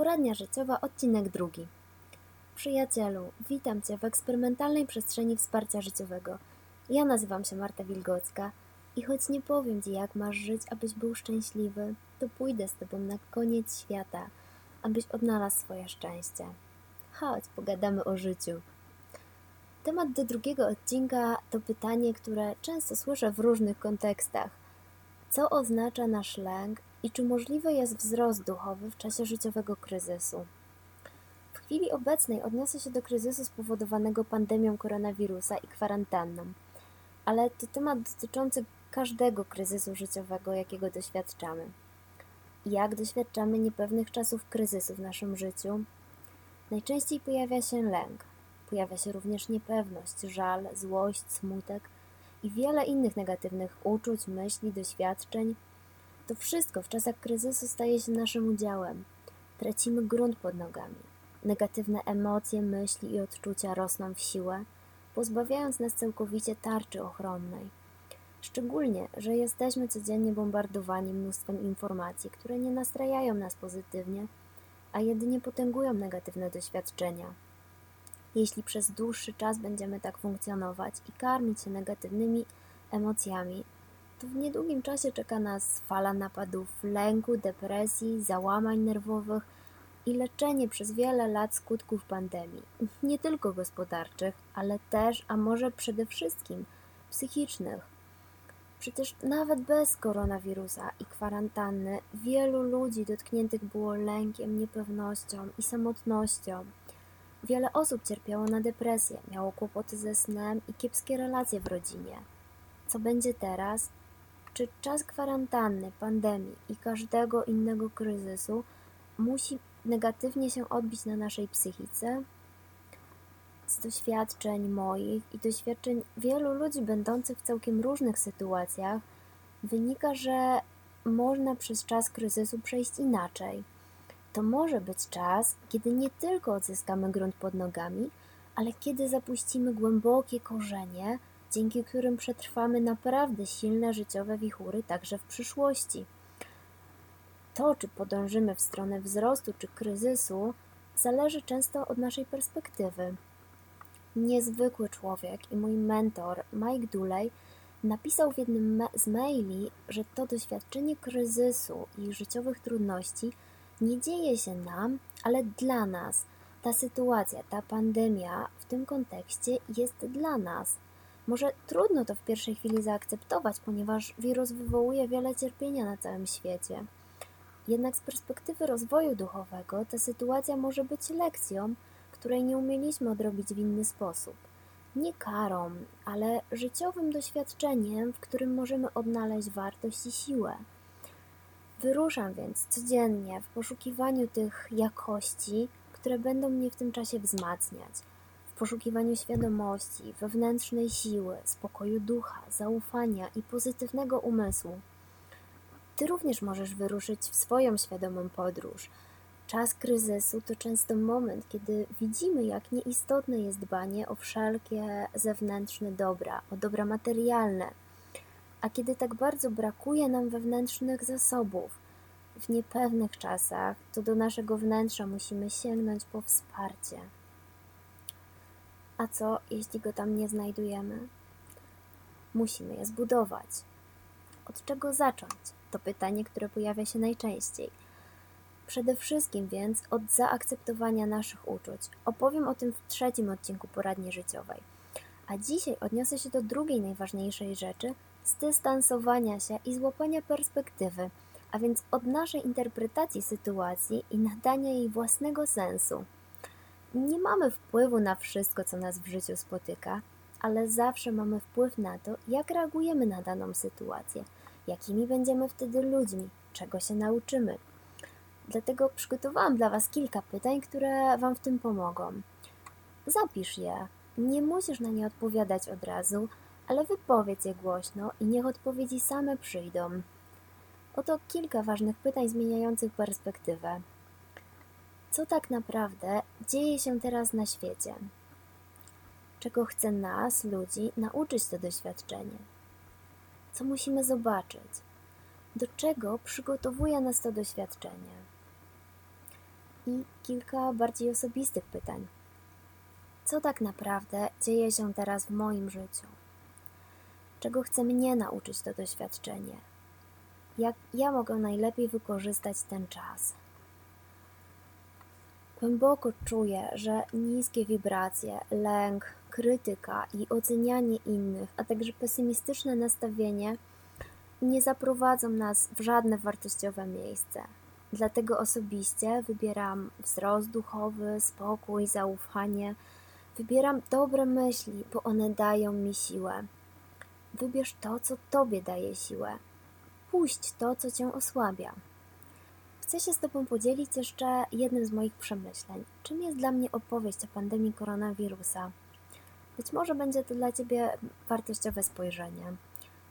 Poradnia życiowa, odcinek drugi. Przyjacielu, witam Cię w eksperymentalnej przestrzeni wsparcia życiowego. Ja nazywam się Marta Wilgocka i choć nie powiem Ci, jak masz żyć, abyś był szczęśliwy, to pójdę z Tobą na koniec świata, abyś odnalazł swoje szczęście. Chodź, pogadamy o życiu. Temat do drugiego odcinka to pytanie, które często słyszę w różnych kontekstach. Co oznacza nasz lęk i czy możliwy jest wzrost duchowy w czasie życiowego kryzysu? W chwili obecnej odniosę się do kryzysu spowodowanego pandemią koronawirusa i kwarantanną, ale to temat dotyczący każdego kryzysu życiowego, jakiego doświadczamy. Jak doświadczamy niepewnych czasów kryzysu w naszym życiu? Najczęściej pojawia się lęk, pojawia się również niepewność, żal, złość, smutek i wiele innych negatywnych uczuć, myśli, doświadczeń. To wszystko w czasach kryzysu staje się naszym udziałem. Tracimy grunt pod nogami. Negatywne emocje, myśli i odczucia rosną w siłę, pozbawiając nas całkowicie tarczy ochronnej. Szczególnie, że jesteśmy codziennie bombardowani mnóstwem informacji, które nie nastrajają nas pozytywnie, a jedynie potęgują negatywne doświadczenia. Jeśli przez dłuższy czas będziemy tak funkcjonować i karmić się negatywnymi emocjami, to w niedługim czasie czeka nas fala napadów lęku, depresji, załamań nerwowych i leczenie przez wiele lat skutków pandemii, nie tylko gospodarczych, ale też, a może przede wszystkim psychicznych. Przecież nawet bez koronawirusa i kwarantanny wielu ludzi dotkniętych było lękiem, niepewnością i samotnością. Wiele osób cierpiało na depresję, miało kłopoty ze snem i kiepskie relacje w rodzinie. Co będzie teraz? Czy czas kwarantanny, pandemii i każdego innego kryzysu musi negatywnie się odbić na naszej psychice? Z doświadczeń moich i doświadczeń wielu ludzi będących w całkiem różnych sytuacjach wynika, że można przez czas kryzysu przejść inaczej. To może być czas, kiedy nie tylko odzyskamy grunt pod nogami, ale kiedy zapuścimy głębokie korzenie, dzięki którym przetrwamy naprawdę silne życiowe wichury także w przyszłości. To, czy podążymy w stronę wzrostu czy kryzysu, zależy często od naszej perspektywy. Niezwykły człowiek i mój mentor Mike Dooley napisał w jednym z maili, że to doświadczenie kryzysu i życiowych trudności nie dzieje się nam, ale dla nas. Ta sytuacja, ta pandemia w tym kontekście jest dla nas. Może trudno to w pierwszej chwili zaakceptować, ponieważ wirus wywołuje wiele cierpienia na całym świecie. Jednak z perspektywy rozwoju duchowego ta sytuacja może być lekcją, której nie umieliśmy odrobić w inny sposób. Nie karą, ale życiowym doświadczeniem, w którym możemy odnaleźć wartość i siłę. Wyruszam więc codziennie w poszukiwaniu tych jakości, które będą mnie w tym czasie wzmacniać, poszukiwaniu świadomości, wewnętrznej siły, spokoju ducha, zaufania i pozytywnego umysłu. Ty również możesz wyruszyć w swoją świadomą podróż. Czas kryzysu to często moment, kiedy widzimy, jak nieistotne jest dbanie o wszelkie zewnętrzne dobra, o dobra materialne a kiedy tak bardzo brakuje nam wewnętrznych zasobów, w niepewnych czasach, to do naszego wnętrza musimy sięgnąć po wsparcie. A co, jeśli go tam nie znajdujemy? Musimy je zbudować. Od czego zacząć? To pytanie, które pojawia się najczęściej. Przede wszystkim więc od zaakceptowania naszych uczuć. Opowiem o tym w trzecim odcinku poradni życiowej. A dzisiaj odniosę się do drugiej najważniejszej rzeczy, zdystansowania się i złapania perspektywy, a więc od naszej interpretacji sytuacji i nadania jej własnego sensu. Nie mamy wpływu na wszystko, co nas w życiu spotyka, ale zawsze mamy wpływ na to, jak reagujemy na daną sytuację, jakimi będziemy wtedy ludźmi, czego się nauczymy. Dlatego przygotowałam dla Was kilka pytań, które Wam w tym pomogą. Zapisz je. Nie musisz na nie odpowiadać od razu, ale wypowiedz je głośno i niech odpowiedzi same przyjdą. Oto kilka ważnych pytań zmieniających perspektywę. Co tak naprawdę dzieje się teraz na świecie? Czego chce nas, ludzi, nauczyć to doświadczenie? Co musimy zobaczyć? Do czego przygotowuje nas to doświadczenie? i kilka bardziej osobistych pytań. Co tak naprawdę dzieje się teraz w moim życiu? Czego chce mnie nauczyć to doświadczenie? Jak ja mogę najlepiej wykorzystać ten czas? Głęboko czuję, że niskie wibracje, lęk, krytyka i ocenianie innych, a także pesymistyczne nastawienie nie zaprowadzą nas w żadne wartościowe miejsce. Dlatego osobiście wybieram wzrost duchowy, spokój, zaufanie. Wybieram dobre myśli, bo one dają mi siłę. Wybierz to, co Tobie daje siłę. Puść to, co Cię osłabia. Chcę się z Tobą podzielić jeszcze jednym z moich przemyśleń. Czym jest dla mnie opowieść o pandemii koronawirusa? Być może będzie to dla Ciebie wartościowe spojrzenie.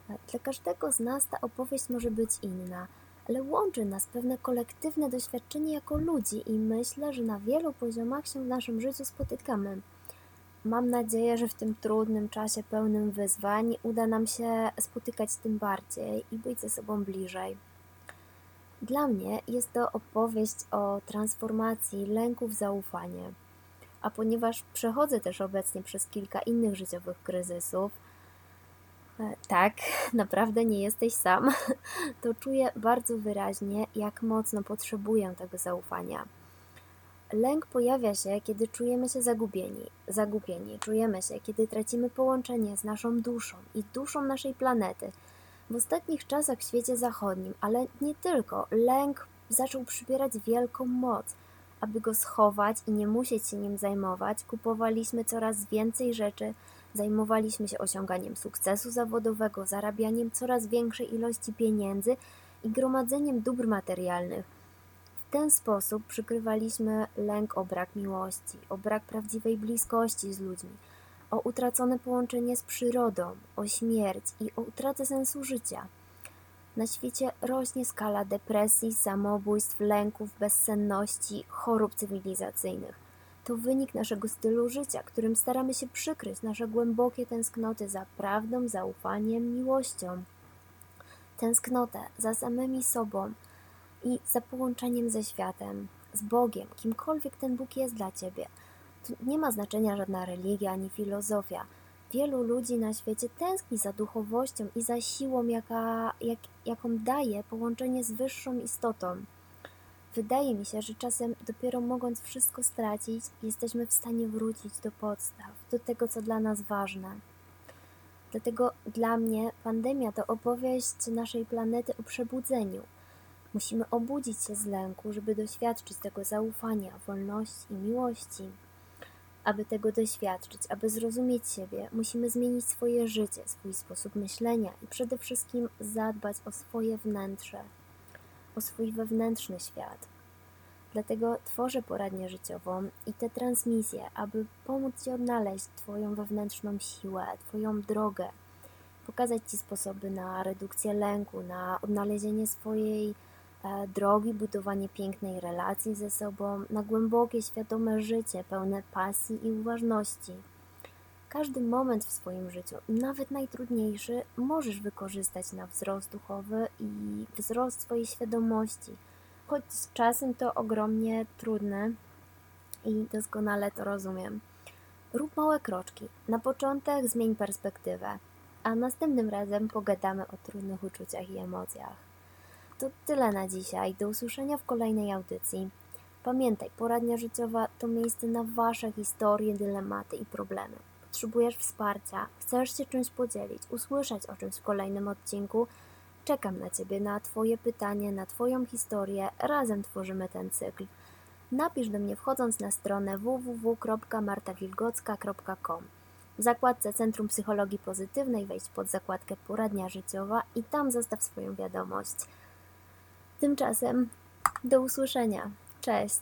Dla każdego z nas ta opowieść może być inna, ale łączy nas pewne kolektywne doświadczenie jako ludzi i myślę, że na wielu poziomach się w naszym życiu spotykamy. Mam nadzieję, że w tym trudnym czasie pełnym wyzwań uda nam się spotykać tym bardziej i być ze sobą bliżej. Dla mnie jest to opowieść o transformacji lęku w zaufanie. A ponieważ przechodzę też obecnie przez kilka innych życiowych kryzysów, e, tak, naprawdę nie jesteś sam, to czuję bardzo wyraźnie, jak mocno potrzebuję tego zaufania. Lęk pojawia się, kiedy czujemy się zagubieni, zagubieni, czujemy się, kiedy tracimy połączenie z naszą duszą i duszą naszej planety. W ostatnich czasach w świecie zachodnim, ale nie tylko, lęk zaczął przybierać wielką moc. Aby go schować i nie musieć się nim zajmować, kupowaliśmy coraz więcej rzeczy, zajmowaliśmy się osiąganiem sukcesu zawodowego, zarabianiem coraz większej ilości pieniędzy i gromadzeniem dóbr materialnych w ten sposób przykrywaliśmy lęk o brak miłości, o brak prawdziwej bliskości z ludźmi, o utracone połączenie z przyrodą, o śmierć i o utratę sensu życia. Na świecie rośnie skala depresji, samobójstw, lęków, bezsenności, chorób cywilizacyjnych. To wynik naszego stylu życia, którym staramy się przykryć nasze głębokie tęsknoty za prawdą, zaufaniem, miłością. Tęsknotę za samymi sobą, i za połączeniem ze światem, z Bogiem, kimkolwiek ten Bóg jest dla ciebie. Nie ma znaczenia żadna religia ani filozofia. Wielu ludzi na świecie tęskni za duchowością i za siłą, jaka, jak, jaką daje połączenie z wyższą istotą. Wydaje mi się, że czasem dopiero mogąc wszystko stracić, jesteśmy w stanie wrócić do podstaw, do tego, co dla nas ważne. Dlatego dla mnie pandemia to opowieść naszej planety o przebudzeniu, Musimy obudzić się z lęku, żeby doświadczyć tego zaufania, wolności i miłości. Aby tego doświadczyć, aby zrozumieć siebie, musimy zmienić swoje życie, swój sposób myślenia i przede wszystkim zadbać o swoje wnętrze, o swój wewnętrzny świat. Dlatego tworzę poradnię życiową i te transmisje, aby pomóc Ci odnaleźć Twoją wewnętrzną siłę, Twoją drogę, pokazać Ci sposoby na redukcję lęku, na odnalezienie swojej drogi, budowanie pięknej relacji ze sobą, na głębokie, świadome życie, pełne pasji i uważności. Każdy moment w swoim życiu, nawet najtrudniejszy, możesz wykorzystać na wzrost duchowy i wzrost swojej świadomości. Choć z czasem to ogromnie trudne i doskonale to rozumiem. Rób małe kroczki. Na początek zmień perspektywę, a następnym razem pogadamy o trudnych uczuciach i emocjach. To tyle na dzisiaj. Do usłyszenia w kolejnej audycji. Pamiętaj, poradnia życiowa to miejsce na Wasze historie, dylematy i problemy. Potrzebujesz wsparcia, chcesz się czymś podzielić, usłyszeć o czymś w kolejnym odcinku. Czekam na Ciebie, na Twoje pytanie, na Twoją historię. Razem tworzymy ten cykl. Napisz do mnie wchodząc na stronę www.martawilgocka.com. W zakładce Centrum Psychologii Pozytywnej wejdź pod zakładkę Poradnia Życiowa i tam zostaw swoją wiadomość. Tymczasem do usłyszenia. Cześć.